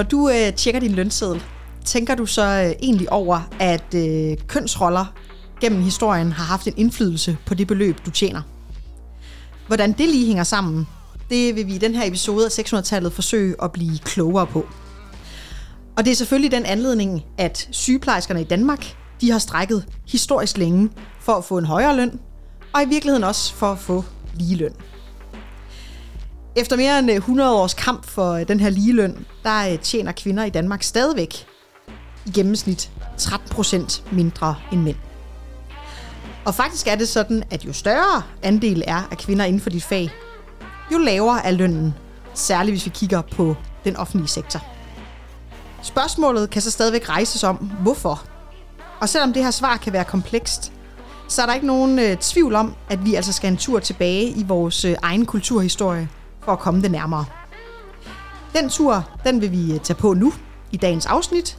Når du øh, tjekker din lønseddel, tænker du så øh, egentlig over, at øh, kønsroller gennem historien har haft en indflydelse på det beløb, du tjener? Hvordan det lige hænger sammen, det vil vi i den her episode af 600-tallet forsøge at blive klogere på. Og det er selvfølgelig den anledning, at sygeplejerskerne i Danmark, de har strækket historisk længe for at få en højere løn, og i virkeligheden også for at få lige løn. Efter mere end øh, 100 års kamp for øh, den her ligeløn, der øh, tjener kvinder i Danmark stadigvæk i gennemsnit 13 procent mindre end mænd. Og faktisk er det sådan, at jo større andel er af kvinder inden for dit fag, jo lavere er lønnen, særligt hvis vi kigger på den offentlige sektor. Spørgsmålet kan så stadigvæk rejses om, hvorfor. Og selvom det her svar kan være komplekst, så er der ikke nogen øh, tvivl om, at vi altså skal en tur tilbage i vores øh, egen kulturhistorie for at komme det nærmere. Den tur, den vil vi øh, tage på nu i dagens afsnit,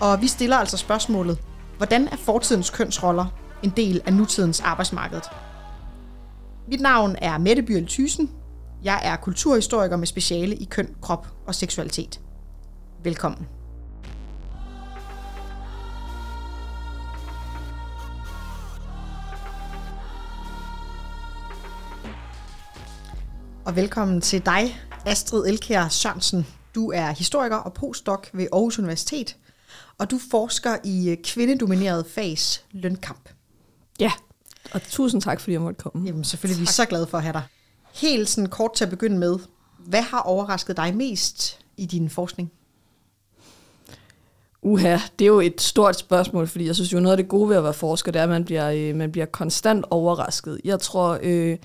og vi stiller altså spørgsmålet, hvordan er fortidens kønsroller en del af nutidens arbejdsmarked? Mit navn er Mette Bjørn Thysen. Jeg er kulturhistoriker med speciale i køn, krop og seksualitet. Velkommen. Og velkommen til dig, Astrid Elkær Sørensen. Du er historiker og postdoc ved Aarhus Universitet, og du forsker i øh, kvindedomineret fags lønkamp. Ja, og tusind tak, fordi jeg måtte komme. Jamen selvfølgelig, vi er så glade for at have dig. Helt sådan kort til at begynde med, hvad har overrasket dig mest i din forskning? Uha, det er jo et stort spørgsmål, fordi jeg synes jo, noget af det gode ved at være forsker, det er, at man bliver, øh, man bliver konstant overrasket. Jeg tror, øh,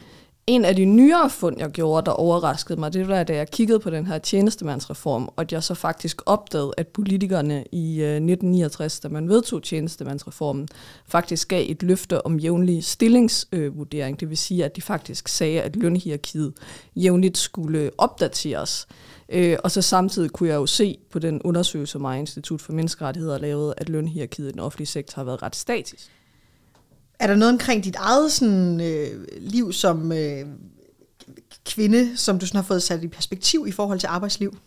en af de nyere fund, jeg gjorde, der overraskede mig, det var, da jeg kiggede på den her tjenestemandsreform, og at jeg så faktisk opdagede, at politikerne i øh, 1969, da man vedtog tjenestemandsreformen, faktisk gav et løfte om jævnlig stillingsvurdering. Det vil sige, at de faktisk sagde, at lønhierarkiet jævnligt skulle opdateres. Øh, og så samtidig kunne jeg jo se på den undersøgelse, som Institut for Menneskerettigheder lavede, at lønhierarkiet i den offentlige sektor har været ret statisk. Er der noget omkring dit eget sådan, øh, liv som øh, kvinde, som du sådan har fået sat i perspektiv i forhold til arbejdsliv?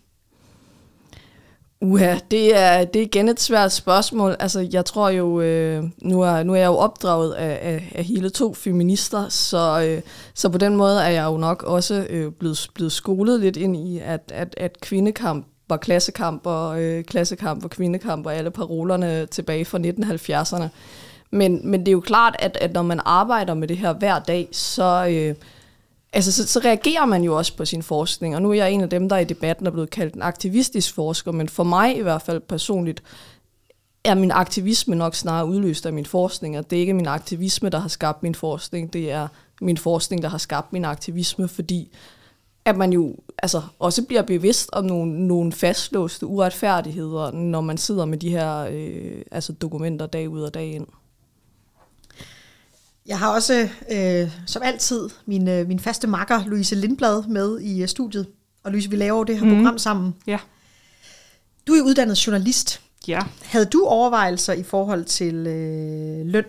Uha, det er, det er igen et svært spørgsmål. Altså, jeg tror jo, øh, nu, er, nu er jeg jo opdraget af, af, af hele to feminister, så, øh, så på den måde er jeg jo nok også øh, blevet, blevet skolet lidt ind i, at, at, at kvindekamp var klassekamp og øh, klassekamp og kvindekamp og alle parolerne tilbage fra 1970'erne. Men, men det er jo klart, at, at når man arbejder med det her hver dag, så, øh, altså, så, så reagerer man jo også på sin forskning. Og nu er jeg en af dem, der i debatten er blevet kaldt en aktivistisk forsker, men for mig i hvert fald personligt, er min aktivisme nok snarere udløst af min forskning, og det er ikke min aktivisme, der har skabt min forskning, det er min forskning, der har skabt min aktivisme, fordi at man jo altså, også bliver bevidst om nogle, nogle fastlåste uretfærdigheder, når man sidder med de her øh, altså dokumenter dag ud og dag ind. Jeg har også, øh, som altid, min, øh, min faste makker, Louise Lindblad, med i øh, studiet. Og Louise, vi laver det her mm. program sammen. Ja. Du er uddannet journalist. Ja. Havde du overvejelser i forhold til øh, løn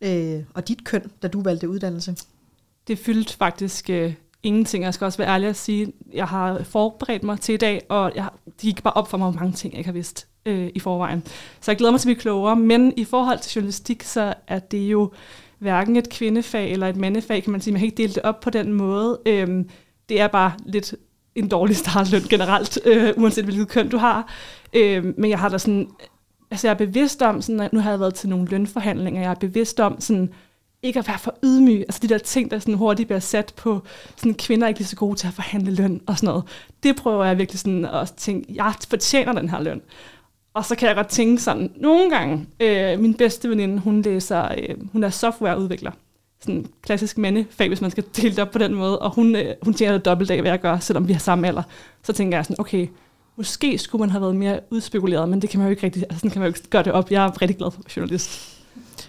øh, og dit køn, da du valgte uddannelse? Det fyldte faktisk øh, ingenting. Jeg skal også være ærlig at sige, jeg har forberedt mig til i dag, og jeg, det gik bare op for mig, hvor mange ting, jeg ikke har vidst øh, i forvejen. Så jeg glæder mig til at blive klogere. Men i forhold til journalistik, så er det jo hverken et kvindefag eller et mandefag, kan man sige. Man kan ikke dele det op på den måde. Øhm, det er bare lidt en dårlig startløn generelt, øh, uanset hvilket køn du har. Øhm, men jeg har da sådan, altså jeg er bevidst om, sådan, at nu har jeg været til nogle lønforhandlinger, jeg er bevidst om sådan, ikke at være for ydmyg. Altså de der ting, der sådan hurtigt bliver sat på, sådan kvinder er ikke lige så gode til at forhandle løn og sådan noget. Det prøver jeg virkelig sådan at tænke, jeg fortjener den her løn. Og så kan jeg godt tænke sådan, nogle gange, øh, min bedste veninde, hun læser, øh, hun er softwareudvikler. Sådan en klassisk mandefag, hvis man skal dele det op på den måde. Og hun, øh, hun tjener dobbelt af, hvad jeg gør, selvom vi har samme alder. Så tænker jeg sådan, okay, måske skulle man have været mere udspekuleret, men det kan man jo ikke rigtig, altså sådan kan man jo ikke gøre det op. Jeg er rigtig glad for journalist.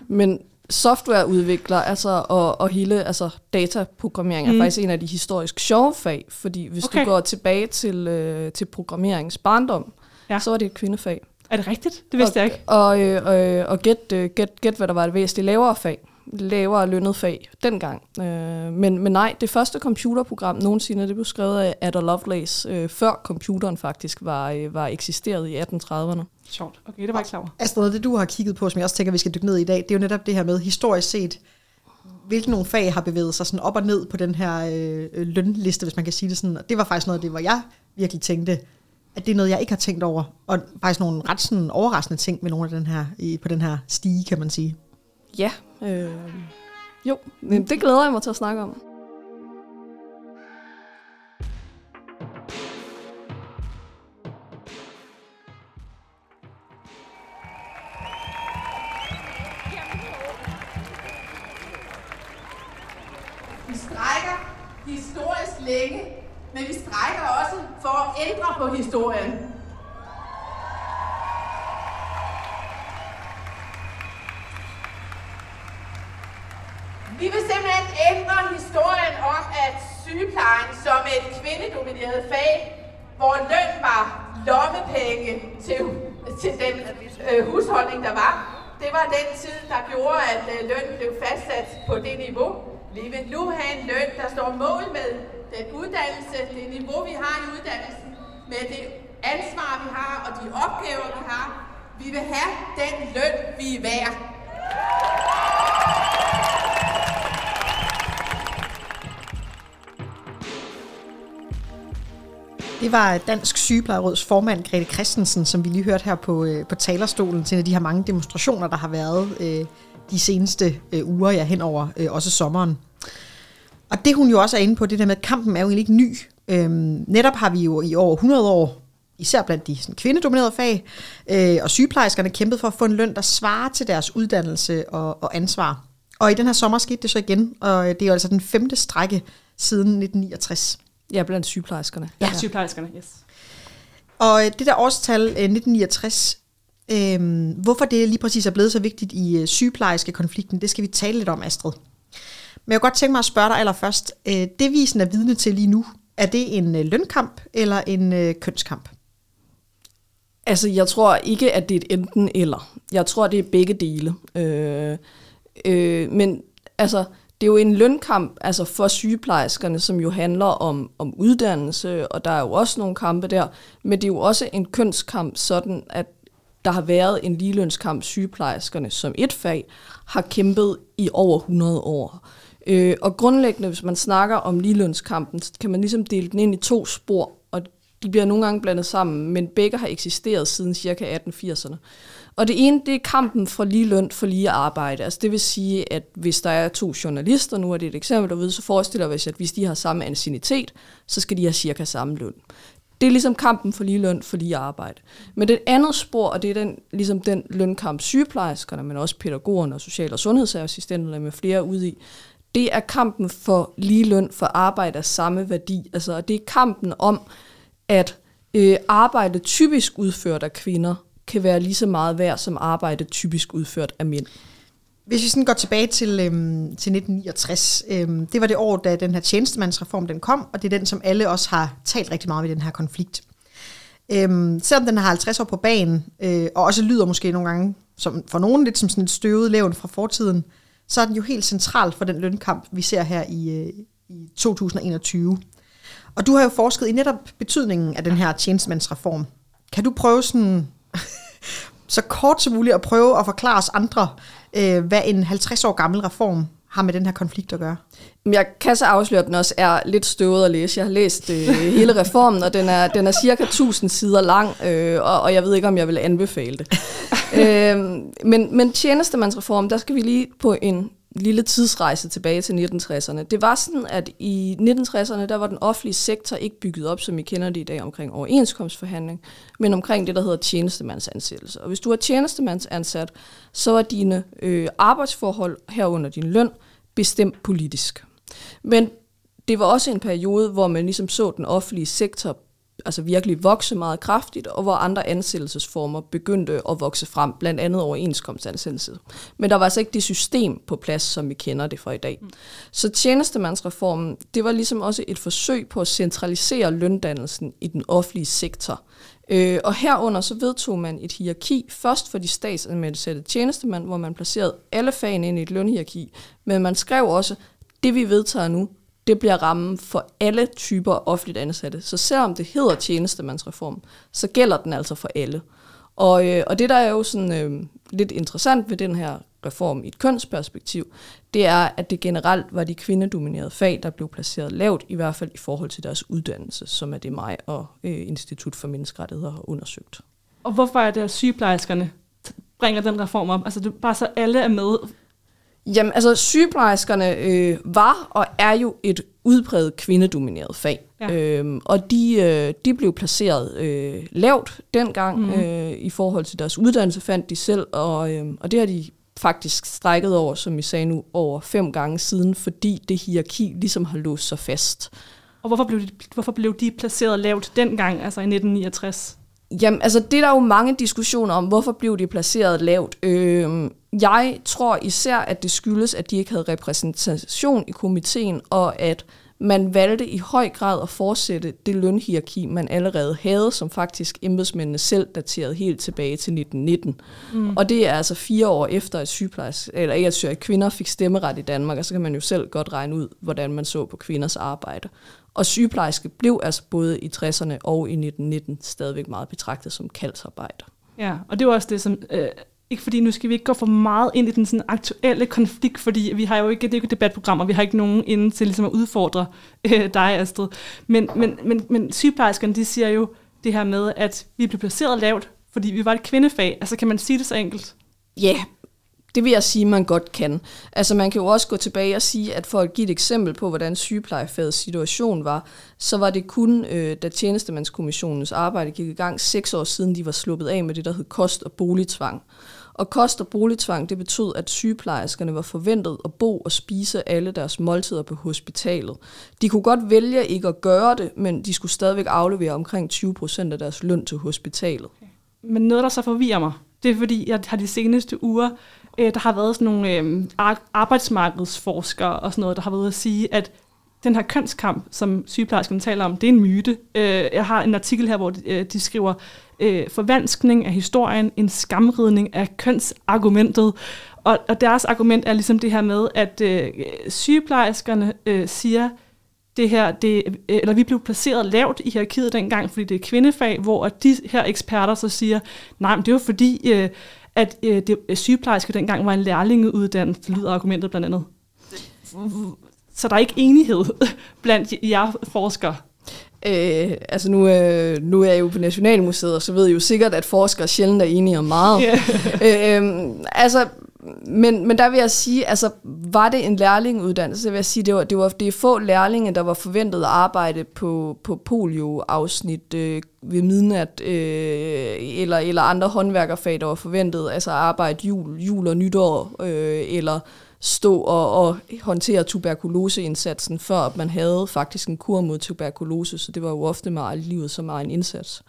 Men softwareudvikler altså, og, og hele altså, dataprogrammering er Mm. faktisk en af de historisk sjove fag, fordi hvis okay. Du går tilbage til, øh, til programmeringens barndom. Ja. så var det et kvindefag. Er det rigtigt? Det vidste og, jeg ikke. Og, øh, øh, og gæt, øh, gæt, gæt, hvad der var et væsentligt lavere fag. Lavere lønnet fag dengang. Øh, men, men nej, det første computerprogram nogensinde, det blev skrevet af Ada Lovelace, øh, før computeren faktisk var, øh, var eksisteret i 1830'erne. Sjovt. Okay, det var jeg ikke klar over. Astrid, noget af det du har kigget på, som jeg også tænker, vi skal dykke ned i i dag, det er jo netop det her med historisk set, hvilke nogle fag har bevæget sig sådan op og ned på den her øh, lønliste, hvis man kan sige det sådan. Og det var faktisk noget af det, hvor jeg virkelig tænkte, at det er noget, jeg ikke har tænkt over. Og faktisk nogle ret sådan overraskende ting med nogle af den her, i, på den her stige, kan man sige. Ja, øh, jo, det glæder jeg mig til at snakke om. Vi strækker historisk længe, men vi strækker også for at ændre på historien. Vi vil simpelthen ændre historien om, at sygeplejen som et kvindedomineret fag, hvor løn var lommepenge til, til den øh, husholdning, der var, det var den tid, der gjorde, at øh, lønnen blev fastsat på det niveau. Vi vil nu have en løn, der står mål med den uddannelse, det niveau, vi har i uddannelsen, med det ansvar, vi har og de opgaver, vi har. Vi vil have den løn, vi er værd. Det var Dansk Sygeplejeråds formand, Grete Christensen, som vi lige hørte her på, øh, på talerstolen til en af de her mange demonstrationer, der har været øh, de seneste øh, uger, ja, hen over øh, også sommeren. Og det hun jo også er inde på, det der med, at kampen er jo egentlig ikke ny. Øhm, netop har vi jo i over 100 år, især blandt de sådan, kvindedominerede fag, øh, og sygeplejerskerne kæmpet for at få en løn, der svarer til deres uddannelse og, og ansvar. Og i den her sommer skete det så igen, og det er jo altså den femte strække siden 1969. Ja, blandt sygeplejerskerne. Ja. Sygeplejerskerne, yes. Og det der årstal, øh, 1969, øh, hvorfor det lige præcis er blevet så vigtigt i øh, sygeplejerske konflikten, det skal vi tale lidt om, Astrid. Men jeg kunne godt tænke mig at spørge dig allerførst. Øh, det visen er vidne til lige nu, er det en øh, lønkamp eller en øh, kønskamp? Altså, jeg tror ikke, at det er et enten eller. Jeg tror, det er begge dele. Øh, øh, men altså, det er jo en lønkamp altså for sygeplejerskerne, som jo handler om, om uddannelse, og der er jo også nogle kampe der, men det er jo også en kønskamp, sådan at der har været en ligelønskamp, sygeplejerskerne som et fag har kæmpet i over 100 år. Øh, og grundlæggende, hvis man snakker om ligelønskampen, så kan man ligesom dele den ind i to spor, og de bliver nogle gange blandet sammen, men begge har eksisteret siden ca. 1880'erne. Og det ene, det er kampen for lige løn for lige arbejde. Altså det vil sige, at hvis der er to journalister, nu er det et eksempel derude, så forestiller vi os, at hvis de har samme ancienitet, så skal de have cirka samme løn. Det er ligesom kampen for lige løn for lige arbejde. Men det andet spor, og det er den, ligesom den lønkamp sygeplejerskerne, men også pædagogerne og social- og sundhedsassistenterne med flere ude i, det er kampen for lige løn for arbejde af samme værdi. Altså, og det er kampen om, at øh, arbejde typisk udført af kvinder kan være lige så meget værd som arbejde typisk udført af mænd. Hvis vi sådan går tilbage til, øhm, til 1969, øhm, det var det år, da den her tjenestemandsreform den kom, og det er den, som alle også har talt rigtig meget om i den her konflikt. Øhm, selvom den har 50 år på banen, øh, og også lyder måske nogle gange som, for nogen lidt som sådan et støvet levn fra fortiden, så er den jo helt central for den lønkamp, vi ser her i, øh, i 2021. Og du har jo forsket i netop betydningen af den her tjenestemandsreform. Kan du prøve sådan, så kort som muligt at prøve at forklare os andre, øh, hvad en 50 år gammel reform har med den her konflikt at gøre? Jeg kan så afsløre, at den også er lidt støvet at læse. Jeg har læst øh, hele reformen, og den er, den er cirka 1000 sider lang, øh, og, og jeg ved ikke, om jeg vil anbefale det. øh, men, men tjenestemandsreform, der skal vi lige på en lille tidsrejse tilbage til 1960'erne. Det var sådan, at i 1960'erne, der var den offentlige sektor ikke bygget op, som I kender det i dag, omkring overenskomstforhandling, men omkring det, der hedder tjenestemandsansættelse. Og hvis du er tjenestemandsansat, så var dine øh, arbejdsforhold herunder din løn bestemt politisk. Men det var også en periode, hvor man ligesom så den offentlige sektor altså virkelig vokse meget kraftigt, og hvor andre ansættelsesformer begyndte at vokse frem, blandt andet overenskomstansættelse. Men der var altså ikke det system på plads, som vi kender det fra i dag. Mm. Så tjenestemandsreformen, det var ligesom også et forsøg på at centralisere løndannelsen i den offentlige sektor. Øh, og herunder så vedtog man et hierarki, først for de statsanmeldte tjenestemænd, hvor man placerede alle fagene ind i et lønhierarki, men man skrev også, det vi vedtager nu, det bliver rammen for alle typer offentligt ansatte. Så selvom det hedder tjenestemandsreform, så gælder den altså for alle. Og, øh, og det, der er jo sådan øh, lidt interessant ved den her reform i et kønsperspektiv, det er, at det generelt var de kvindedominerede fag, der blev placeret lavt, i hvert fald i forhold til deres uddannelse, som er det mig og øh, Institut for Menneskerettigheder har undersøgt. Og hvorfor er det, at sygeplejerskerne bringer den reform op? Altså det, bare så alle er med, Jamen, altså sygeplejerskerne øh, var og er jo et udpræget kvindedomineret fag. Ja. Øhm, og de, øh, de blev placeret øh, lavt dengang mm. øh, i forhold til deres uddannelse, fandt de selv. Og, øh, og det har de faktisk strækket over, som I sagde nu, over fem gange siden, fordi det hierarki ligesom har låst sig fast. Og hvorfor blev de, hvorfor blev de placeret lavt dengang, altså i 1969? Jamen, altså det er der jo mange diskussioner om, hvorfor blev de placeret lavt. Øh, jeg tror især, at det skyldes, at de ikke havde repræsentation i komiteen, og at man valgte i høj grad at fortsætte det lønhierarki, man allerede havde, som faktisk embedsmændene selv daterede helt tilbage til 1919. Mm. Og det er altså fire år efter, at eller ikke at kvinder fik stemmeret i Danmark, og så kan man jo selv godt regne ud, hvordan man så på kvinders arbejde. Og sygeplejerske blev altså både i 60'erne og i 1919 stadigvæk meget betragtet som kaldsarbejder. Ja, og det var også det, som... Øh, ikke fordi nu skal vi ikke gå for meget ind i den sådan aktuelle konflikt, fordi vi har jo ikke, det er jo ikke et debatprogram, og vi har ikke nogen inde til ligesom at udfordre øh, dig, Astrid. Men, men, men, men sygeplejerskerne, de siger jo det her med, at vi blev placeret lavt, fordi vi var et kvindefag. Altså kan man sige det så enkelt? Ja, yeah, det vil jeg sige, man godt kan. Altså man kan jo også gå tilbage og sige, at for at give et eksempel på, hvordan sygeplejefagets situation var, så var det kun, øh, da tjenestemandskommissionens arbejde gik i gang, seks år siden de var sluppet af med det, der hed kost- og boligtvang. Og kost- og boligtvang, det betød, at sygeplejerskerne var forventet at bo og spise alle deres måltider på hospitalet. De kunne godt vælge ikke at gøre det, men de skulle stadigvæk aflevere omkring 20 procent af deres løn til hospitalet. Men noget, der så forvirrer mig, det er fordi, jeg har de seneste uger øh, der har været sådan nogle øh, arbejdsmarkedsforskere og sådan noget, der har været at sige, at den her kønskamp, som sygeplejerskerne taler om, det er en myte. Øh, jeg har en artikel her, hvor de, øh, de skriver, øh, forvanskning af historien, en skamridning af kønsargumentet. Og, og deres argument er ligesom det her med, at øh, sygeplejerskerne øh, siger, det her, det, øh, eller vi blev placeret lavt i hierarkiet dengang, fordi det er kvindefag, hvor de her eksperter så siger, nej, men det er jo fordi, øh, at øh, det, øh, sygeplejerske dengang var en lærlingeuddannelse, lyder argumentet blandt andet. Så der er ikke enighed blandt jer forskere. Øh, altså nu, øh, nu er jeg jo på Nationalmuseet, og så ved jeg jo sikkert, at forskere sjældent er enige om meget. Yeah. øh, altså, men, men der vil jeg sige, altså var det en lærlinguddannelse, så vil jeg sige, det var, det var det er få lærlinge, der var forventet at arbejde på, på polio-afsnit øh, ved midnat, øh, eller, eller andre håndværkerfag, der var forventet, altså at arbejde jul, jul og nytår, øh, eller stå og, og håndtere tuberkuloseindsatsen, før man havde faktisk en kur mod tuberkulose, så det var jo ofte meget livet som en indsats.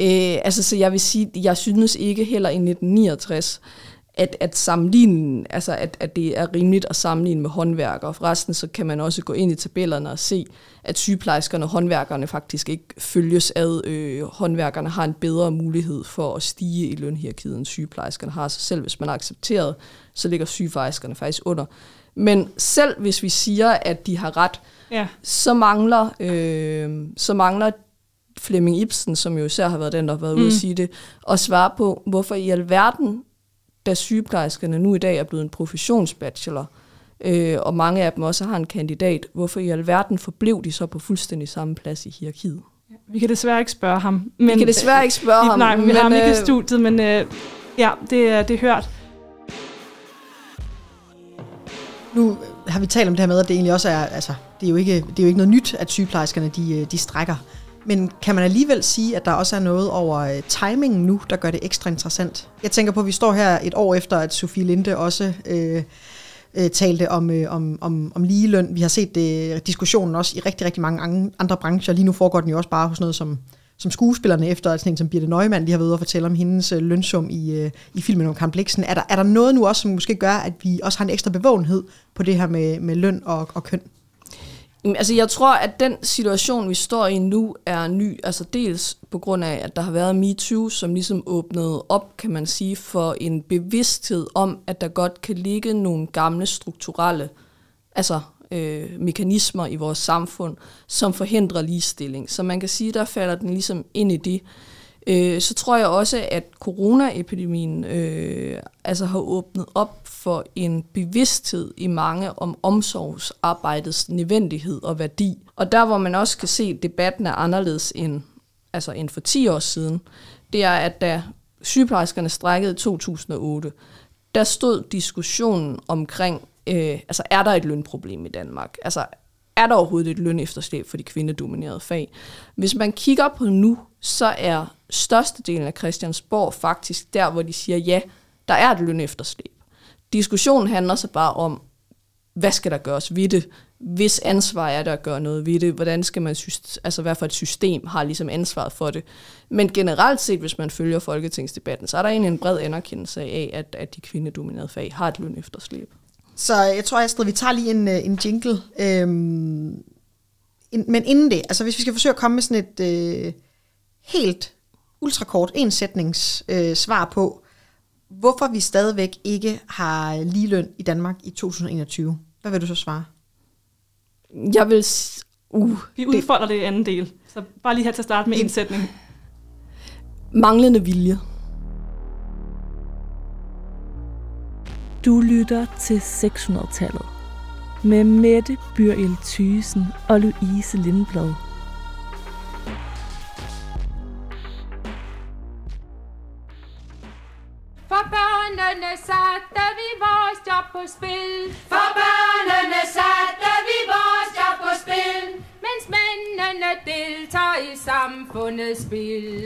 Øh, altså, så jeg vil sige, jeg synes ikke heller i 1969, at, at sammenligne, altså at, at det er rimeligt at sammenligne med håndværkere. Forresten så kan man også gå ind i tabellerne og se, at sygeplejerskerne og håndværkerne faktisk ikke følges ad. Øh, håndværkerne har en bedre mulighed for at stige i lønhierarkiet, end sygeplejerskerne har. Så selv hvis man har accepteret, så ligger sygeplejerskerne faktisk under. Men selv hvis vi siger, at de har ret, ja. så mangler øh, så mangler Flemming Ibsen, som jo især har været den, der har været mm. ude at sige det, at svare på, hvorfor i alverden da sygeplejerskerne nu i dag er blevet en professionsbachelor, øh, og mange af dem også har en kandidat, hvorfor i alverden forblev de så på fuldstændig samme plads i hierarkiet? Vi kan desværre ikke spørge ham. Men, vi kan desværre ikke spørge øh, ham. Nej, men vi men, har ham ikke i øh, studiet, men øh, ja, det, det er hørt. Nu har vi talt om det her med, at det egentlig også er, altså, det er jo ikke, det er jo ikke noget nyt, at sygeplejerskerne de, øh, de strækker. Men kan man alligevel sige, at der også er noget over øh, timingen nu, der gør det ekstra interessant? Jeg tænker på, at vi står her et år efter, at Sofie Linde også øh, øh, talte om, øh, om, om, om ligeløn. Vi har set øh, diskussionen også i rigtig, rigtig mange andre brancher. Lige nu foregår den jo også bare hos noget som som skuespillerne efter, altså sådan en som Birte Neumann lige har været ude og fortælle om hendes øh, lønsum i, øh, i filmen om Karen Bliksen. Er der, er der noget nu også, som måske gør, at vi også har en ekstra bevågenhed på det her med, med løn og, og køn? Altså jeg tror, at den situation, vi står i nu, er ny. Altså dels på grund af, at der har været MeToo, som ligesom åbnede op, kan man sige, for en bevidsthed om, at der godt kan ligge nogle gamle strukturelle altså øh, mekanismer i vores samfund, som forhindrer ligestilling. Så man kan sige, der falder den ligesom ind i det. Øh, så tror jeg også, at coronaepidemien øh, altså har åbnet op for en bevidsthed i mange om omsorgsarbejdets nødvendighed og værdi. Og der, hvor man også kan se, at debatten er anderledes end, altså end for 10 år siden, det er, at da sygeplejerskerne strækkede i 2008, der stod diskussionen omkring øh, altså er der et lønproblem i Danmark? Altså er der overhovedet et løn efterslæb for de kvindedominerede fag? Hvis man kigger på nu, så er størstedelen af Christiansborg faktisk der, hvor de siger, ja, der er et løn efterslæb. Diskussionen handler så bare om, hvad skal der gøres ved det? Hvis ansvar er der at gøre noget ved det, hvordan skal man, altså hvad for et system har ligesom ansvaret for det. Men generelt set, hvis man følger folketingsdebatten, så er der egentlig en bred anerkendelse af, at, at de kvindedominerede fag har et løn efterslæb. Så jeg tror, Astrid, vi tager lige en, øh, en jingle. Øhm, en, men inden det, altså hvis vi skal forsøge at komme med sådan et øh, helt ultrakort, en sætnings øh, svar på, hvorfor vi stadigvæk ikke har ligeløn i Danmark i 2021. Hvad vil du så svare? Jeg vil... Uh, vi udfolder det, det i anden del. Så bare lige her til at starte med en, en sætning. Manglende vilje. Du lytter til 600-tallet med Mette Byrjel Thysen og Louise Lindblad. For børnene satte vi vores job på spil. For børnene satte vi vores job på spil. Mens mændene deltager i samfundets spil.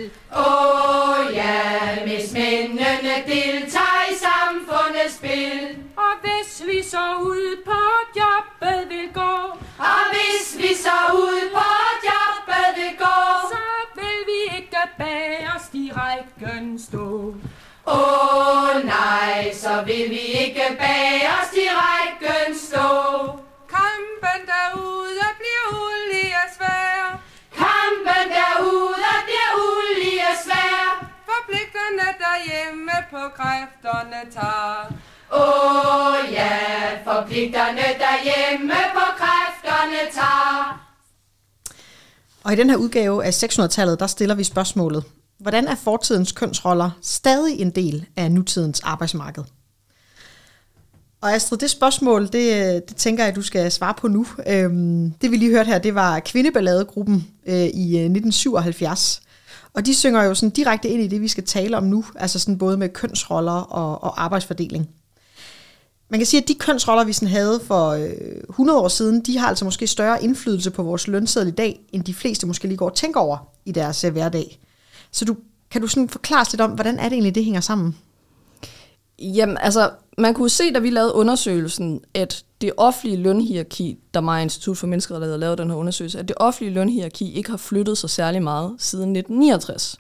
Konflikterne derhjemme på kræfterne tager. Og i den her udgave af 600-tallet, der stiller vi spørgsmålet, hvordan er fortidens kønsroller stadig en del af nutidens arbejdsmarked? Og Astrid, det spørgsmål, det, det tænker jeg, du skal svare på nu. Øhm, det vi lige hørte her, det var Kvindeballadegruppen øh, i øh, 1977. Og de synger jo sådan direkte ind i det, vi skal tale om nu, altså sådan både med kønsroller og, og arbejdsfordeling. Man kan sige, at de kønsroller, vi sådan havde for øh, 100 år siden, de har altså måske større indflydelse på vores lønseddel i dag, end de fleste måske lige går og tænker over i deres øh, hverdag. Så du, kan du sådan forklare lidt om, hvordan er det egentlig, det hænger sammen? Jamen, altså, man kunne se, da vi lavede undersøgelsen, at det offentlige lønhierarki, der mig Institut for Menneskerettigheder lavede den her undersøgelse, at det offentlige lønhierarki ikke har flyttet sig særlig meget siden 1969.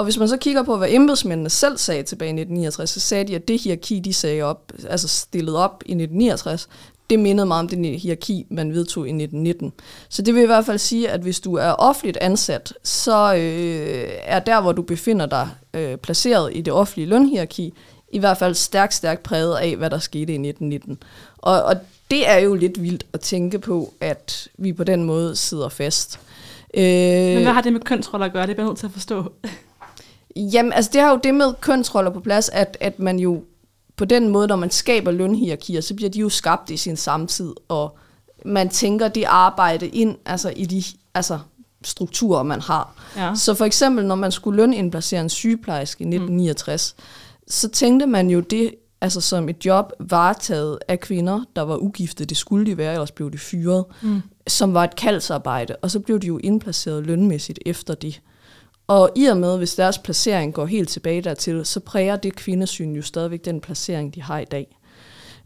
Og hvis man så kigger på, hvad embedsmændene selv sagde tilbage i 1969, så sagde de, at det hierarki, de sagde op, altså stillet op i 1969, det mindede meget om den hierarki, man vedtog i 1919. Så det vil i hvert fald sige, at hvis du er offentligt ansat, så øh, er der, hvor du befinder dig øh, placeret i det offentlige lønhierarki, i hvert fald stærkt, stærkt præget af, hvad der skete i 1919. Og, og det er jo lidt vildt at tænke på, at vi på den måde sidder fast. Øh, Men hvad har det med kønsroller at gøre? Det er jeg nødt til at forstå. Jamen, altså det har jo det med kønsroller på plads, at, at man jo på den måde, når man skaber lønhierarkier, så bliver de jo skabt i sin samtid, og man tænker det arbejde ind altså i de altså, strukturer, man har. Ja. Så for eksempel, når man skulle lønindplacere en sygeplejerske i 1969, mm. så tænkte man jo det altså som et job varetaget af kvinder, der var ugifte, det skulle de være, ellers blev de fyret, mm. som var et kaldsarbejde, og så blev de jo indplaceret lønmæssigt efter det. Og i og med, hvis deres placering går helt tilbage dertil, så præger det kvindesyn jo stadigvæk den placering, de har i dag.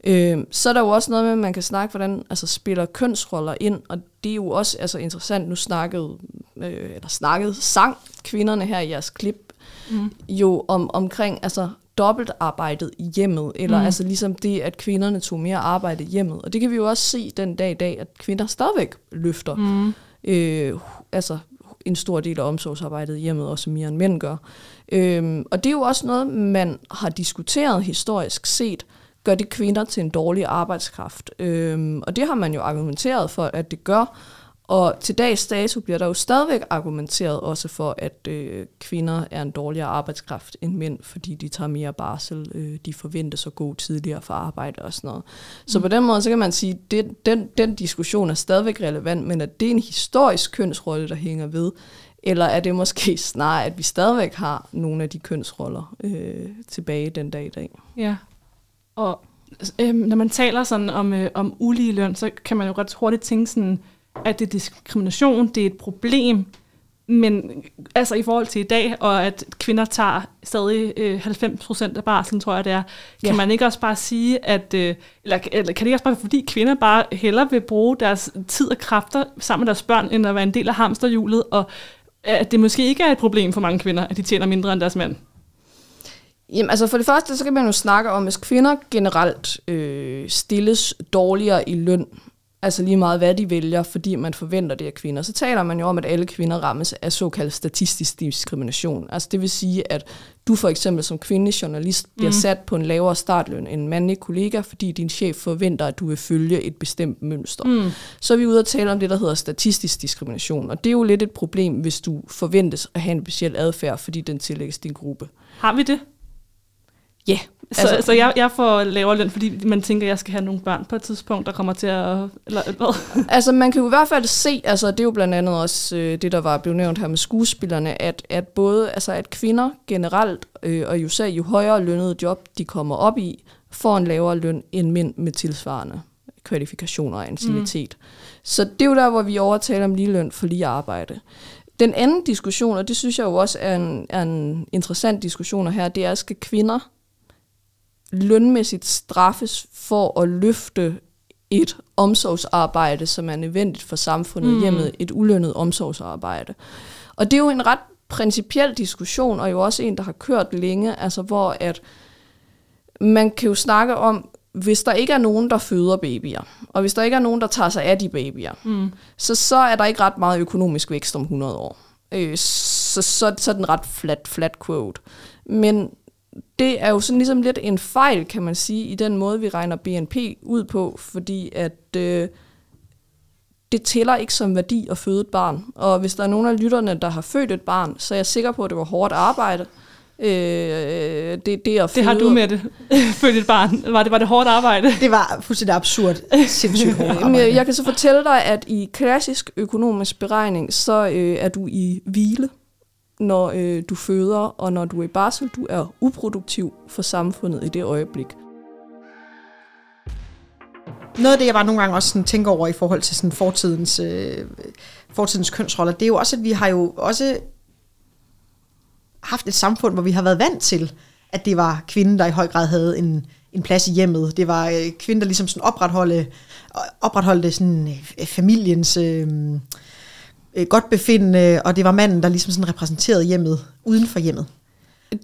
Øh, så er der jo også noget med, at man kan snakke, hvordan altså, spiller kønsroller ind, og det er jo også altså, interessant, nu snakkede, øh, eller snakkede, sang kvinderne her i jeres klip, mm. jo om, omkring altså, dobbeltarbejdet i hjemmet, eller mm. altså ligesom det, at kvinderne tog mere arbejde i hjemmet. Og det kan vi jo også se den dag i dag, at kvinder stadigvæk løfter mm. øh, altså en stor del af omsorgsarbejdet i hjemmet, også mere end mænd gør. Øhm, og det er jo også noget, man har diskuteret historisk set, gør det kvinder til en dårlig arbejdskraft. Øhm, og det har man jo argumenteret for, at det gør. Og til dags dato bliver der jo stadigvæk argumenteret også for, at øh, kvinder er en dårligere arbejdskraft end mænd, fordi de tager mere barsel, øh, de forventes at gå tidligere for arbejde og sådan noget. Så mm. på den måde, så kan man sige, at den, den diskussion er stadigvæk relevant, men at det er en historisk kønsrolle, der hænger ved, eller er det måske snarere, at vi stadigvæk har nogle af de kønsroller øh, tilbage den dag i dag? Ja, og øh, når man taler sådan om, øh, om ulige løn, så kan man jo ret hurtigt tænke sådan, at det er diskrimination, det er et problem, men altså i forhold til i dag, og at kvinder tager stadig øh, 90 procent af barselen, tror jeg det er, kan ja. man ikke også bare sige, at, øh, eller, eller kan det ikke også bare fordi kvinder bare hellere vil bruge deres tid og kræfter sammen med deres børn, end at være en del af hamsterhjulet, og at det måske ikke er et problem for mange kvinder, at de tjener mindre end deres mænd? Jamen, altså for det første, så kan man jo snakke om, hvis kvinder generelt øh, stilles dårligere i løn, altså lige meget hvad de vælger, fordi man forventer det af kvinder, så taler man jo om, at alle kvinder rammes af såkaldt statistisk diskrimination. Altså det vil sige, at du for eksempel som kvindelig journalist bliver mm. sat på en lavere startløn end en mandlig kollega, fordi din chef forventer, at du vil følge et bestemt mønster. Mm. Så er vi ude at tale om det, der hedder statistisk diskrimination, og det er jo lidt et problem, hvis du forventes at have en speciel adfærd, fordi den tillægges din gruppe. Har vi det? Ja. Yeah. Så, altså, så jeg, jeg får lavere løn, fordi man tænker, at jeg skal have nogle børn på et tidspunkt, der kommer til at... Eller, hvad? altså man kan jo i hvert fald se, altså det er jo blandt andet også øh, det, der var blevet nævnt her med skuespillerne, at, at både altså, at kvinder generelt, øh, og jo især jo højere lønnede job, de kommer op i, får en lavere løn end mænd med tilsvarende kvalifikationer og anciennitet. Mm. Så det er jo der, hvor vi overtaler om lige løn for lige arbejde. Den anden diskussion, og det synes jeg jo også er en, er en interessant diskussion her, det er, skal kvinder lønmæssigt straffes for at løfte et omsorgsarbejde, som er nødvendigt for samfundet mm. hjemmet, et ulønnet omsorgsarbejde. Og det er jo en ret principiel diskussion, og jo også en, der har kørt længe, altså hvor at man kan jo snakke om, hvis der ikke er nogen, der føder babyer, og hvis der ikke er nogen, der tager sig af de babyer, mm. så, så er der ikke ret meget økonomisk vækst om 100 år. Øh, så, så, så er den ret flat, flat quote. Men det er jo sådan ligesom lidt en fejl, kan man sige, i den måde, vi regner BNP ud på, fordi at øh, det tæller ikke som værdi at føde et barn. Og hvis der er nogen af lytterne, der har født et barn, så er jeg sikker på, at det var hårdt arbejde. Øh, det, det, at det har du med det. Født et barn. Var det, var det hårdt arbejde? Det var fuldstændig absurd. Sindssygt hårdt arbejde. Jeg, jeg kan så fortælle dig, at i klassisk økonomisk beregning, så øh, er du i hvile når øh, du føder, og når du er i barsel, du er uproduktiv for samfundet i det øjeblik. Noget af det, jeg bare nogle gange også sådan tænker over i forhold til sådan fortidens, øh, fortidens kønsroller, det er jo også, at vi har jo også haft et samfund, hvor vi har været vant til, at det var kvinden, der i høj grad havde en, en plads i hjemmet. Det var øh, kvinden, der ligesom sådan opretholde, opretholdte sådan øh, familiens... Øh, øh, godt befindende, og det var manden, der ligesom sådan repræsenterede hjemmet uden for hjemmet.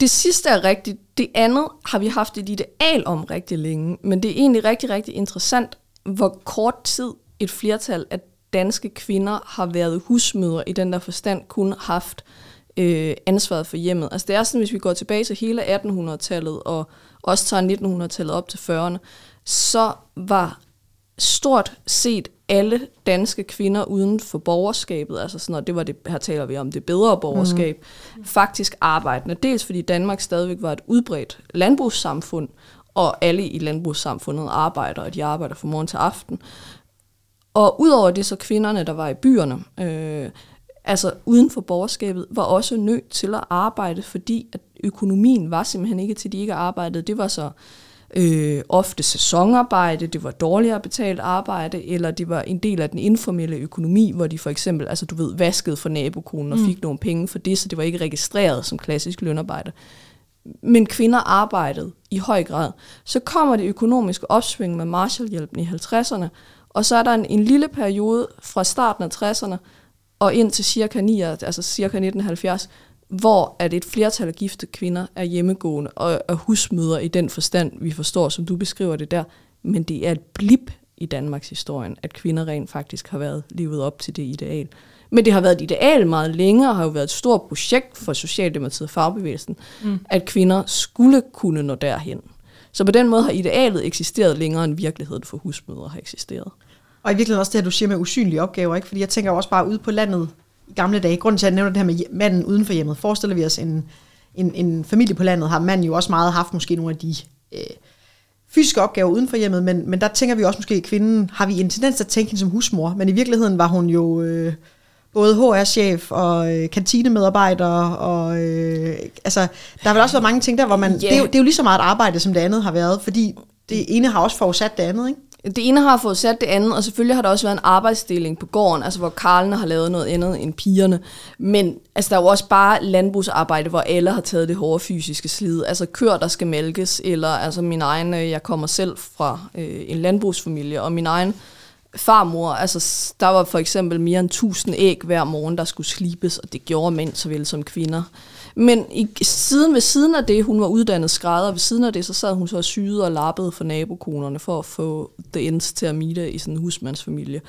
Det sidste er rigtigt. Det andet har vi haft et ideal om rigtig længe, men det er egentlig rigtig, rigtig interessant, hvor kort tid et flertal af danske kvinder har været husmødre i den der forstand kun haft øh, ansvaret for hjemmet. Altså det er sådan, hvis vi går tilbage til hele 1800-tallet og også tager 1900-tallet op til 40'erne, så var stort set alle danske kvinder uden for borgerskabet, altså sådan noget, det var det, her taler vi om det bedre borgerskab, mm. faktisk arbejdende. Dels fordi Danmark stadigvæk var et udbredt landbrugssamfund, og alle i landbrugssamfundet arbejder, og de arbejder fra morgen til aften. Og udover det så kvinderne, der var i byerne, øh, altså uden for borgerskabet, var også nødt til at arbejde, fordi at økonomien var simpelthen ikke til, de ikke arbejdede. Det var så øh, ofte sæsonarbejde, det var dårligere betalt arbejde, eller det var en del af den informelle økonomi, hvor de for eksempel, altså du ved, vaskede for nabokonen og Mm. fik nogle penge for det, så det var ikke registreret som klassisk lønarbejde. Men kvinder arbejdede i høj grad. Så kommer det økonomiske opsving med Marshallhjælpen i 50'erne, og så er der en, en lille periode fra starten af 60'erne og ind til cirka, 9, altså cirka 1970, hvor at et flertal af gifte kvinder er hjemmegående og er husmødre i den forstand, vi forstår, som du beskriver det der. Men det er et blip i Danmarks historien, at kvinder rent faktisk har været levet op til det ideal. Men det har været et ideal meget længere, og har jo været et stort projekt for Socialdemokratiet og fagbevægelsen, mm. at kvinder skulle kunne nå derhen. Så på den måde har idealet eksisteret længere end virkeligheden for husmødre har eksisteret. Og i virkeligheden også det her, du siger med usynlige opgaver, ikke? Fordi jeg tænker også bare ude på landet i gamle dage. Grunden til, at jeg nævner det her med manden uden for hjemmet. Forestiller vi os en, en, en familie på landet, har manden jo også meget haft måske nogle af de øh, fysiske opgaver uden for hjemmet, men, men der tænker vi også måske, at kvinden har vi en tendens til at tænke hende som husmor, men i virkeligheden var hun jo øh, både HR-chef og øh, kantinemedarbejder, og øh, altså, der har vel også været mange ting der, hvor man, Ja. det, er jo, det er jo lige så meget arbejde, som det andet har været, fordi det ene har også forudsat det andet, ikke? Det ene har fået sat det andet, og selvfølgelig har der også været en arbejdsdeling på gården, altså hvor karlene har lavet noget andet end pigerne. Men altså, der er jo også bare landbrugsarbejde, hvor alle har taget det hårde fysiske slid. Altså køer, der skal mælkes, eller altså min egen, øh, jeg kommer selv fra øh, en landbrugsfamilie, og min egen farmor, altså der var for eksempel mere end 1000 æg hver morgen, der skulle slibes, og det gjorde mænd såvel som kvinder. Men i, siden ved siden af det, hun var uddannet skrædder, ved siden af det, så sad hun så og syede og lappede for nabokonerne for at få det ends til at mide i sådan en husmandsfamilie.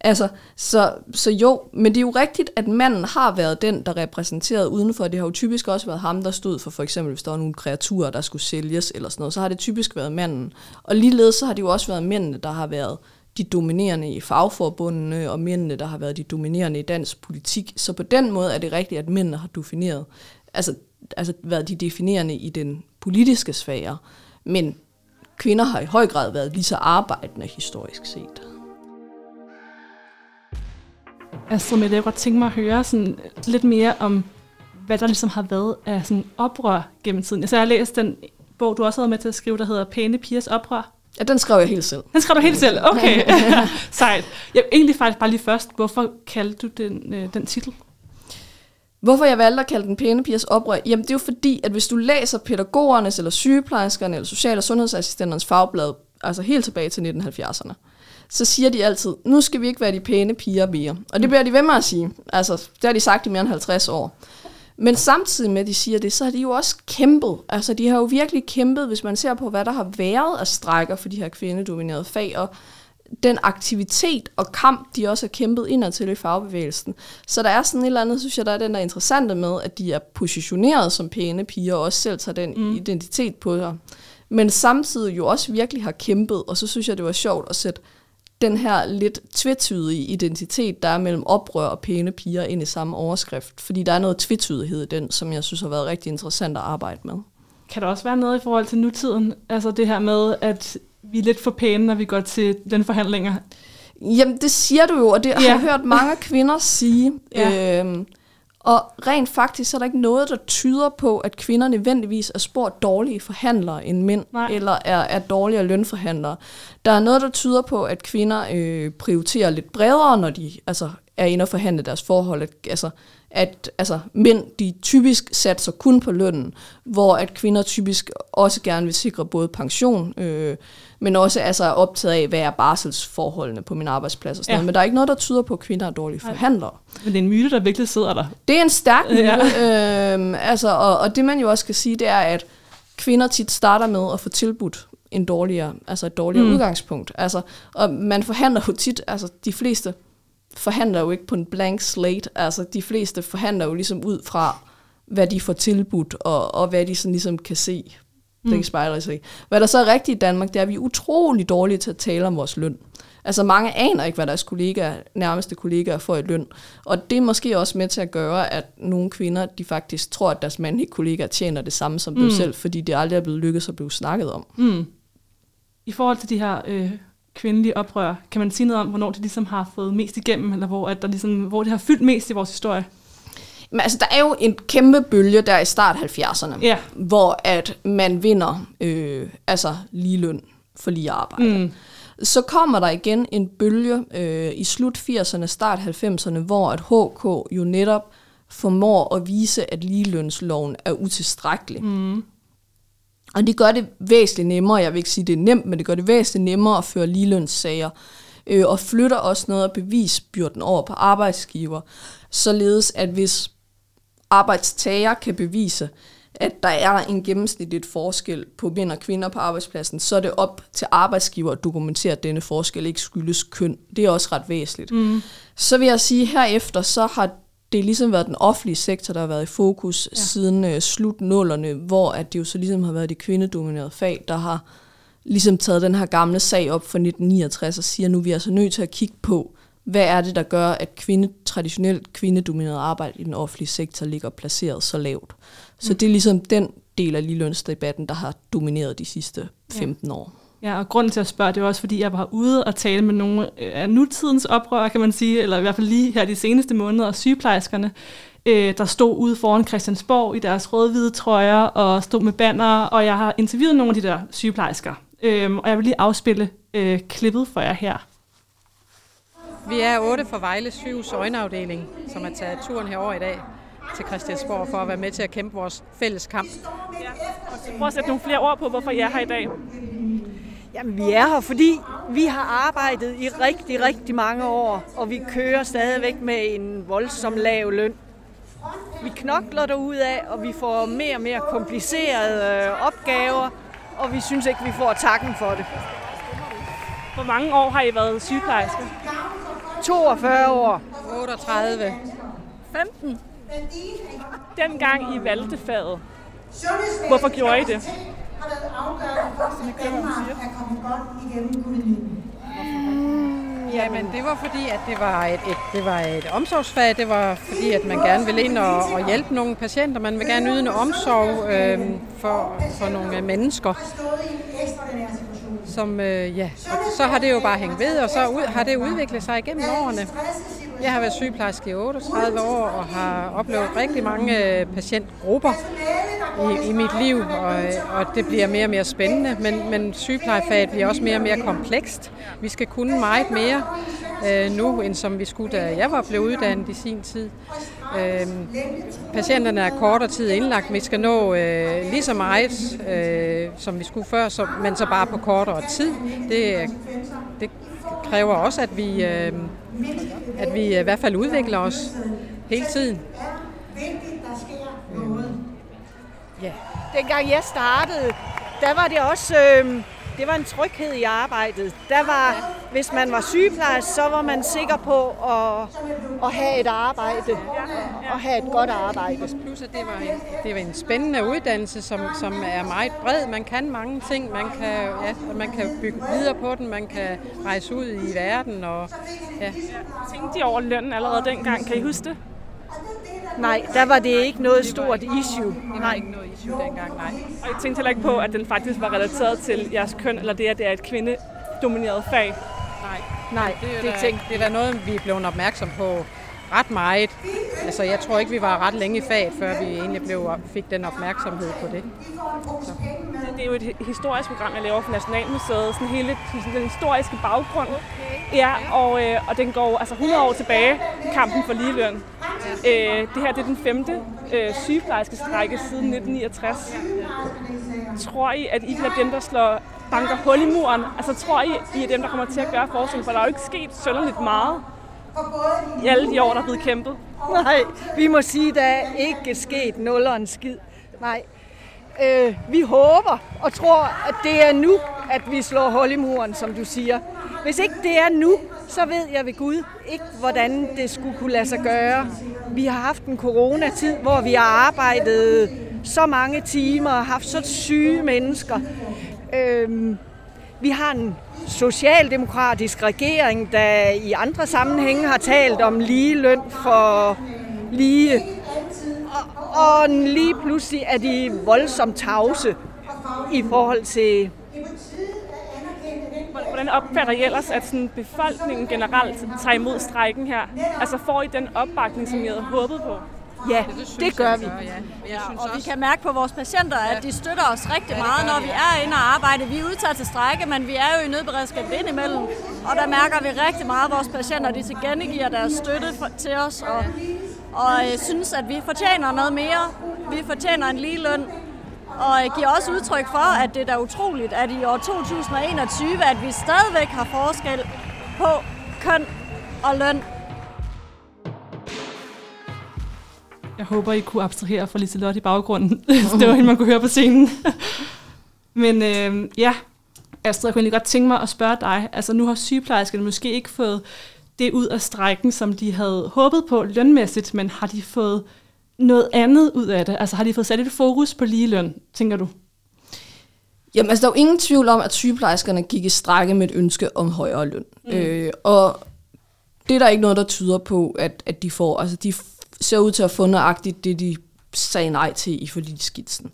Altså, så, så jo, men det er jo rigtigt, at manden har været den, der repræsenterede udenfor. Det har jo typisk også været ham, der stod for for eksempel, hvis der var nogle kreaturer, der skulle sælges eller sådan noget, så har det typisk været manden. Og ligeledes så har det jo også været mændene, der har været de dominerende i fagforbundene, og mændene, der har været de dominerende i dansk politik. Så på den måde er det rigtigt, at mændene har defineret, altså, altså været de definerende i den politiske sfære. Men kvinder har i høj grad været lige så arbejdende historisk set. Astrid Mette, jeg godt tænke mig at høre sådan lidt mere om, hvad der ligesom har været af sådan oprør gennem tiden. Altså, jeg har læst den bog, du også har været med til at skrive, der hedder Pæne Pigers Oprør. Ja, den skrev jeg helt selv. Den skrev du helt selv? Okay, sejt. Jeg, egentlig faktisk bare lige først, hvorfor kaldte du den, øh, den titel? Hvorfor jeg valgte at kalde den pæne pigers oprør? Jamen det er jo fordi, at hvis du læser pædagogernes, eller sygeplejerskerne, eller social- og sundhedsassistenternes fagblad, altså helt tilbage til 1970'erne, så siger de altid, nu skal vi ikke være de pæne piger mere. Og det bliver de ved med at sige. Altså, det har de sagt i mere end 50 år. Men samtidig med, at de siger det, så har de jo også kæmpet. Altså, de har jo virkelig kæmpet, hvis man ser på, hvad der har været af strækker for de her kvindedominerede fag, og den aktivitet og kamp, de også har kæmpet indad til i fagbevægelsen. Så der er sådan et eller andet, synes jeg, der er den der interessante med, at de er positioneret som pæne piger, og også selv tager den mm. identitet på sig. Men samtidig jo også virkelig har kæmpet, og så synes jeg, det var sjovt at sætte den her lidt tvetydige identitet, der er mellem oprør og pæne piger ind i samme overskrift. Fordi der er noget tvetydighed i den, som jeg synes har været rigtig interessant at arbejde med. Kan der også være noget i forhold til nutiden? Altså det her med, at vi er lidt for pæne, når vi går til den forhandlinger. Jamen, det siger du jo, og det ja. har jeg hørt mange kvinder sige. Ja. Øhm, og rent faktisk så er der ikke noget, der tyder på, at kvinder nødvendigvis er spor dårlige forhandlere end mænd, Nej. eller er, er dårligere lønforhandlere. Der er noget, der tyder på, at kvinder øh, prioriterer lidt bredere, når de altså, er inde og forhandle deres forhold. At, altså, at altså, mænd de typisk satser kun på lønnen, hvor at kvinder typisk også gerne vil sikre både pension, øh, men også altså, er optaget af, hvad er barselsforholdene på min arbejdsplads og sådan Ja. noget. Men der er ikke noget, der tyder på, at kvinder er dårlige forhandlere. Men det er en myte, der virkelig sidder der. Det er en stærk myte. Ja. Øhm, altså, og, og det man jo også kan sige, det er, at kvinder tit starter med at få tilbudt en dårligere, altså et dårligere. Mm. udgangspunkt. Altså, og man forhandler jo tit, altså de fleste forhandler jo ikke på en blank slate. Altså de fleste forhandler jo ligesom ud fra, hvad de får tilbudt, og, og hvad de sådan ligesom kan se. Det Mm. spejler sig i. Hvad der så er rigtigt i Danmark, det er, at vi er utrolig dårlige til at tale om vores løn. Altså mange aner ikke, hvad deres kollegaer, nærmeste kollegaer får i løn. Og det er måske også med til at gøre, at nogle kvinder, de faktisk tror, at deres mandlige kollegaer tjener det samme som dem Mm. selv, fordi det aldrig er blevet lykkedes at blive snakket om. Mm. I forhold til de her øh, kvindelige oprør, kan man sige noget om, hvornår de ligesom har fået mest igennem, eller hvor, at der ligesom, hvor det har fyldt mest i vores historie? Men altså, der er jo en kæmpe bølge der i start 70'erne, Ja. hvor at man vinder øh, altså ligeløn for lige arbejde. Mm. Så kommer der igen en bølge øh, i slut 80'erne, start 90'erne, hvor at HK jo netop formår at vise, at ligelønsloven er utilstrækkelig. Mm. Og det gør det væsentligt nemmere, jeg vil ikke sige, det er nemt, men det gør det væsentligt nemmere at føre ligelønssager, øh, og flytter også noget af bevisbyrden over på arbejdsgiver, således at hvis arbejdstager kan bevise, at der er en gennemsnitligt forskel på mænd og kvinder på arbejdspladsen, så er det op til arbejdsgiver at dokumentere, at denne forskel ikke skyldes køn. Det er også ret væsentligt. Mm. Så vil jeg sige, at herefter så har det ligesom været den offentlige sektor, der har været i fokus ja. siden øh, slut nullerne, hvor at det jo så ligesom har været de kvindedominerede fag, der har ligesom taget den her gamle sag op fra 1969 og siger, nu er vi altså nødt til at kigge på, hvad er det, der gør, at kvinde, traditionelt kvindedomineret arbejde i den offentlige sektor ligger placeret så lavt. Så det er ligesom den del af ligelønsdebatten, der har domineret de sidste 15 ja. år. Ja, og grunden til at spørge, det er også, fordi jeg var ude og tale med nogle øh, af nutidens oprør, kan man sige, eller i hvert fald lige her de seneste måneder, sygeplejerskerne, øh, der stod ude foran Christiansborg i deres rød-hvide trøjer og stod med banner, og jeg har interviewet nogle af de der sygeplejersker. Øhm, og jeg vil lige afspille øh, klippet for jer her. Vi er otte fra Vejle Sygehus øjenafdeling, som har taget turen herover i dag til Christiansborg for at være med til at kæmpe vores fælles kamp. Prøv at sætte nogle flere ord på, hvorfor jeg er her i dag. Jamen, vi er her, fordi vi har arbejdet i rigtig, rigtig mange år, og vi kører stadigvæk med en voldsom lav løn. Vi knokler af, og vi får mere og mere komplicerede øh, opgaver, og vi synes ikke, vi får takken for det. Hvor mange år har I været sygeplejersker? 42 år. 38. 15. Dengang I valgte faget, hvorfor gjorde I det? Jamen, det var fordi, at det var et, et, det var et omsorgsfag. Det var fordi, at man gerne ville ind og, og hjælpe nogle patienter. Man vil gerne yde en omsorg øh, for, for nogle mennesker. Som, øh, ja, og så har det jo bare hængt ved, og så ud, har det udviklet sig igennem årene. Jeg har været sygeplejerske i 38 år og har oplevet rigtig mange øh, patientgrupper i, i mit liv, og, og det bliver mere og mere spændende. Men, men sygeplejefaget bliver også mere og mere komplekst. Vi skal kunne meget mere øh, nu, end som vi skulle, da jeg var blevet uddannet i sin tid. Øh, patienterne er kortere tid indlagt. Vi skal nå øh, lige så meget, øh, som vi skulle før, så, men så bare på kortere tid. Det, det kræver også, at vi, øh, at vi i hvert fald udvikler os hele tiden. Ja. Dengang jeg startede, der var det også øh, det var en tryghed i arbejdet. Der var, hvis man var sygeplejerske, så var man sikker på at, at have et arbejde og have et godt arbejde. Plus at det var en, det var en spændende uddannelse, som, som er meget bred. Man kan mange ting. Man kan, ja, man kan bygge videre på den. Man kan rejse ud i verden. Og, ja. Tænkte de over lønnen allerede dengang? Kan I huske det? Nej, der var det ikke noget stort issue. Det var ikke noget issue dengang, nej. Og jeg tænkte heller ikke på, at den faktisk var relateret til jeres køn, eller det, at det er et kvindedomineret fag. Nej, Nej, det er, det da, tænkte det er da noget, vi er blevet opmærksom på ret meget. Altså, jeg tror ikke, vi var ret længe i faget, før vi egentlig blev, fik den opmærksomhed på det. Så. Det er jo et historisk program, jeg laver for Nationalmuseet. Sådan hele sådan den historiske baggrund. Ja, og, øh, og den går altså 100 år tilbage, kampen for ligeløn. Øh, det her det er den femte øh, sygeplejerske strække siden 1969. Tror I, at I bliver dem, der slår banker hul i muren? Altså tror I, I er dem, der kommer til at gøre forskning? For der er jo ikke sket sønderligt meget i alle de år, der er blevet kæmpet. Nej, vi må sige, at der er ikke sket nul og en skid. Nej. Øh, vi håber og tror, at det er nu, at vi slår hul i muren, som du siger. Hvis ikke det er nu, så ved jeg ved Gud ikke, hvordan det skulle kunne lade sig gøre. Vi har haft en coronatid, hvor vi har arbejdet så mange timer og haft så syge mennesker. Øhm, vi har en socialdemokratisk regering, der i andre sammenhænge har talt om lige løn for lige. Og, lige pludselig er de voldsomt tavse i forhold til Hvordan opfatter I ellers, at sådan befolkningen generelt tager imod strækken her? Altså får I den opbakning, som I havde håbet på? Ja, det det gør vi. vi gør, ja. Synes og vi også- kan mærke på vores patienter, at de støtter os rigtig Ja, meget, når vi ja. er inde og arbejde. Vi er udtaget til strække, men vi er jo i nødberedskabet indimellem. Og der mærker vi rigtig meget, at vores patienter de tilkendegiver deres støtte til os. Og, og øh, synes, at vi fortjener noget mere. Vi fortjener en lige løn. Og øh, giver også udtryk for, at det er da utroligt, at i år 2021, at vi stadigvæk har forskel på køn og løn. Jeg håber, I kunne abstrahere fra Liselotte i baggrunden. det var hende, man kunne høre på scenen. Men øh, ja, Astrid, jeg kunne egentlig godt tænke mig at spørge dig. Altså nu har sygeplejerskerne måske ikke fået det ud af strækken, som de havde håbet på lønmæssigt, men har de fået noget andet ud af det? Altså har de fået sat et fokus på ligeløn, tænker du? Jamen, altså, der er jo ingen tvivl om, at sygeplejerskerne gik i strække med et ønske om højere løn. Mm. Øh, og det er der ikke noget, der tyder på, at, at de får. Altså, de ser ud til at få nøjagtigt det, de sagde nej til i forligsskitsen.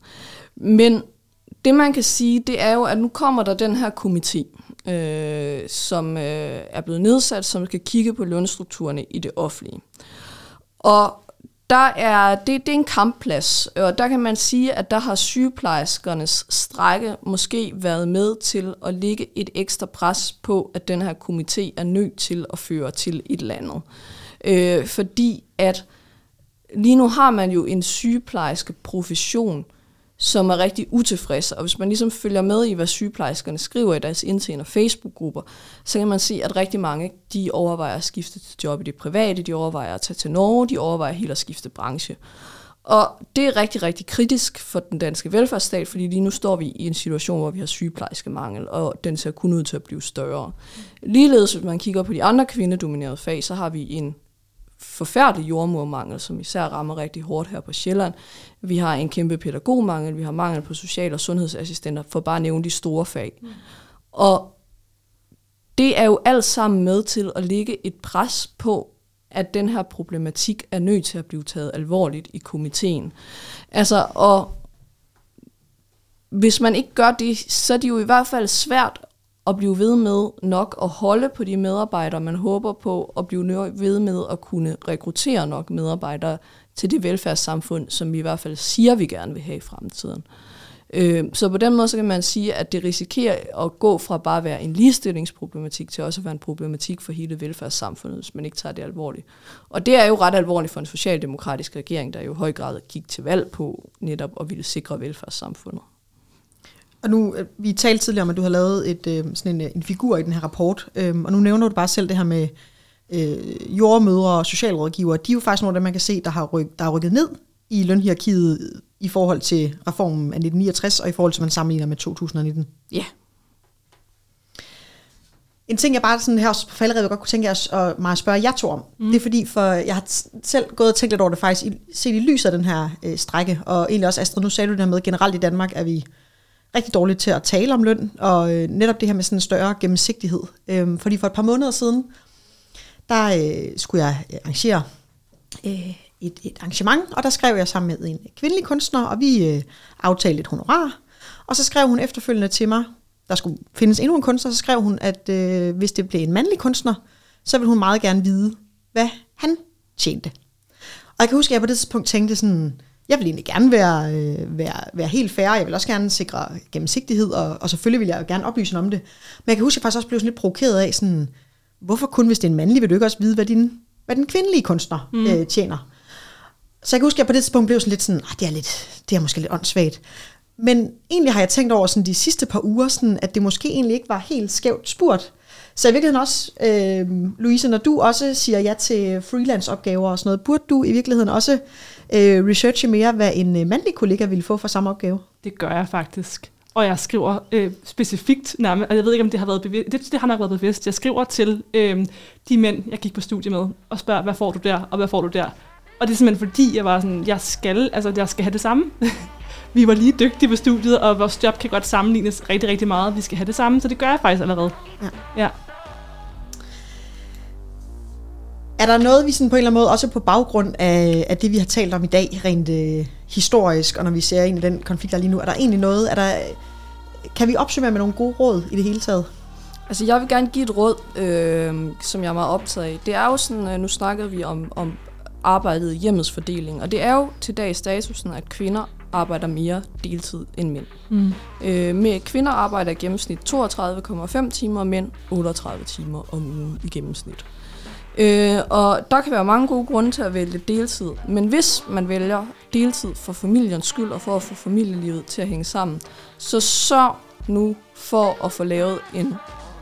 Men det, man kan sige, det er jo, at nu kommer der den her komité, øh, som øh, er blevet nedsat, som skal kigge på lønstrukturerne i det offentlige. Og der er, det, det er en kampplads, og der kan man sige, at der har sygeplejerskernes strække måske været med til at lægge et ekstra pres på, at den her komité er nødt til at føre til et eller andet. Øh, fordi at lige nu har man jo en sygeplejerske profession, som er rigtig utilfredse. Og hvis man ligesom følger med i, hvad sygeplejerskerne skriver i deres interne Facebook-grupper, så kan man se, at rigtig mange de overvejer at skifte til job i det private, de overvejer at tage til Norge, de overvejer helt at skifte branche. Og det er rigtig, rigtig kritisk for den danske velfærdsstat, fordi lige nu står vi i en situation, hvor vi har sygeplejerske mangel, og den ser kun ud til at blive større. Ligeledes, hvis man kigger på de andre kvindedominerede fag, så har vi en forfærdelig jordmormangel, som især rammer rigtig hårdt her på Sjælland. Vi har en kæmpe pædagogmangel, vi har mangel på social- og sundhedsassistenter, for bare at nævne de store fag. Mm. Og det er jo alt sammen med til at lægge et pres på, at den her problematik er nødt til at blive taget alvorligt i komiteen. Altså, og hvis man ikke gør det, så er det jo i hvert fald svært at blive ved med nok at holde på de medarbejdere, man håber på, og blive ved med at kunne rekruttere nok medarbejdere til det velfærdssamfund, som vi i hvert fald siger, vi gerne vil have i fremtiden. Øh, Så på den måde så kan man sige, at det risikerer at gå fra bare at være en ligestillingsproblematik til også at være en problematik for hele velfærdssamfundet, hvis man ikke tager det alvorligt. Og det er jo ret alvorligt for en socialdemokratisk regering, der jo i høj grad gik til valg på netop at ville sikre velfærdssamfundet. Og nu, øh, vi talte tidligere om, at du har lavet et, øh, sådan en, øh, en figur i den her rapport, øhm, og nu nævner du bare selv det her med øh, jordmødre og socialrådgivere. De er jo faktisk nogle af dem, man kan se, der har, ryk, der har rykket ned i lønhierarkiet i forhold til reformen af 1969, og i forhold til, man sammenligner med 2019. Ja. En ting, jeg bare sådan her på falderevet godt kunne tænke jer at mig spørge jer to om, mm. det er fordi, for jeg har selv gået og tænkt lidt over det faktisk, set i lyset af den her øh, strække, og egentlig også, Astrid, nu sagde du det her med, generelt i Danmark er vi rigtig dårligt til at tale om løn, og øh, netop det her med sådan en større gennemsigtighed. Øhm, fordi for et par måneder siden, der øh, skulle jeg øh, arrangere øh, et, et arrangement, og der skrev jeg sammen med en kvindelig kunstner, og vi øh, aftalte et honorar, og så skrev hun efterfølgende til mig, der skulle findes endnu en kunstner, så skrev hun, at øh, hvis det blev en mandlig kunstner, så ville hun meget gerne vide, hvad han tjente. Og jeg kan huske, at jeg på det tidspunkt tænkte sådan, jeg vil egentlig gerne være, øh, være, være helt fair, jeg vil også gerne sikre gennemsigtighed, og, og selvfølgelig vil jeg jo gerne oplyse om det. Men jeg kan huske, at jeg faktisk også blev sådan lidt provokeret af, sådan, hvorfor kun hvis det er en mandlig, vil du ikke også vide, hvad, din, hvad den kvindelige kunstner mm. øh, tjener? Så jeg kan huske, at jeg på det tidspunkt blev sådan lidt sådan, det er, lidt, det er måske lidt åndssvagt. Men egentlig har jeg tænkt over sådan de sidste par uger, sådan, at det måske egentlig ikke var helt skævt spurgt. Så i virkeligheden også, øh, Louise, når du også siger ja til freelance-opgaver og sådan noget, burde du i virkeligheden også øh, researche mere, hvad en øh, mandlig kollega ville få for samme opgave? Det gør jeg faktisk. Og jeg skriver øh, specifikt nærmest, og jeg ved ikke, om det har været bevidst, det, det har nok været bevidst. Jeg skriver til øh, de mænd, jeg gik på studie med, og spørger, hvad får du der, og hvad får du der? Og det er simpelthen fordi, jeg var sådan, jeg skal, altså jeg skal have det samme. vi var lige dygtige på studiet, og vores job kan godt sammenlignes rigtig, rigtig meget. Vi skal have det samme, så det gør jeg faktisk allerede. Ja. ja. Er der noget, vi sådan på en eller anden måde, også på baggrund af, af det, vi har talt om i dag, rent øh, historisk, og når vi ser ind i den konflikt, der er lige nu, er der egentlig noget, er der, kan vi opsummere med nogle gode råd i det hele taget? Altså, jeg vil gerne give et råd, øh, som jeg er meget optaget af. Det er jo sådan, øh, nu snakkede vi om, om arbejdet i hjemmets fordeling. Og det er jo til dags statusen, at kvinder arbejder mere deltid end mænd. Mm. Øh, med kvinder arbejder i gennemsnit 32,5 timer, og mænd 38 timer om ugen i gennemsnit. Øh, og der kan være mange gode grunde til at vælge deltid, men hvis man vælger deltid for familiens skyld og for at få familielivet til at hænge sammen, så sørg nu for at få lavet en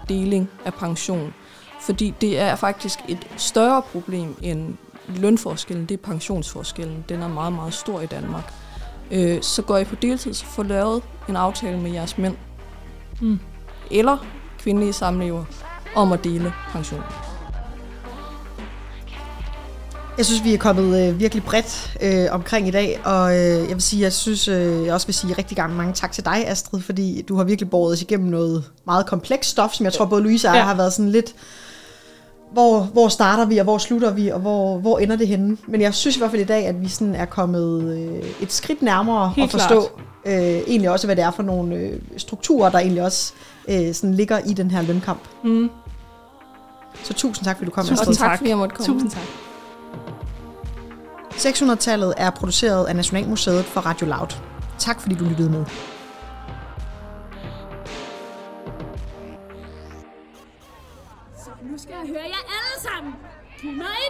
deling af pension. Fordi det er faktisk et større problem end lønforskellen, det er pensionsforskellen. Den er meget, meget stor i Danmark. Øh, så går I på deltid, så få lavet en aftale med jeres mænd. Mm. Eller kvindelige samlever om at dele pensionen. Jeg synes, vi er kommet øh, virkelig bredt øh, omkring i dag, og øh, jeg vil sige, jeg synes, øh, jeg også vil sige rigtig gerne mange tak til dig, Astrid, fordi du har virkelig båret os igennem noget meget komplekst stof, som jeg tror både Louise og jeg Ja. har været sådan lidt, hvor, hvor starter vi, og hvor slutter vi, og hvor, hvor ender det henne. Men jeg synes i hvert fald i dag, at vi sådan er kommet øh, et skridt nærmere Helt at forstå øh, egentlig også, hvad det er for nogle øh, strukturer, der egentlig også øh, sådan ligger i den her lønkamp. Mm. Så tusind tak, fordi du kom, Tusind Astrid. tak, fordi jeg måtte komme. Tusind tak. 600-tallet er produceret af Nationalmuseet for Radio Loud. Tak fordi du lyttede med. Så nu skal jeg høre jer alle sammen. Giv mig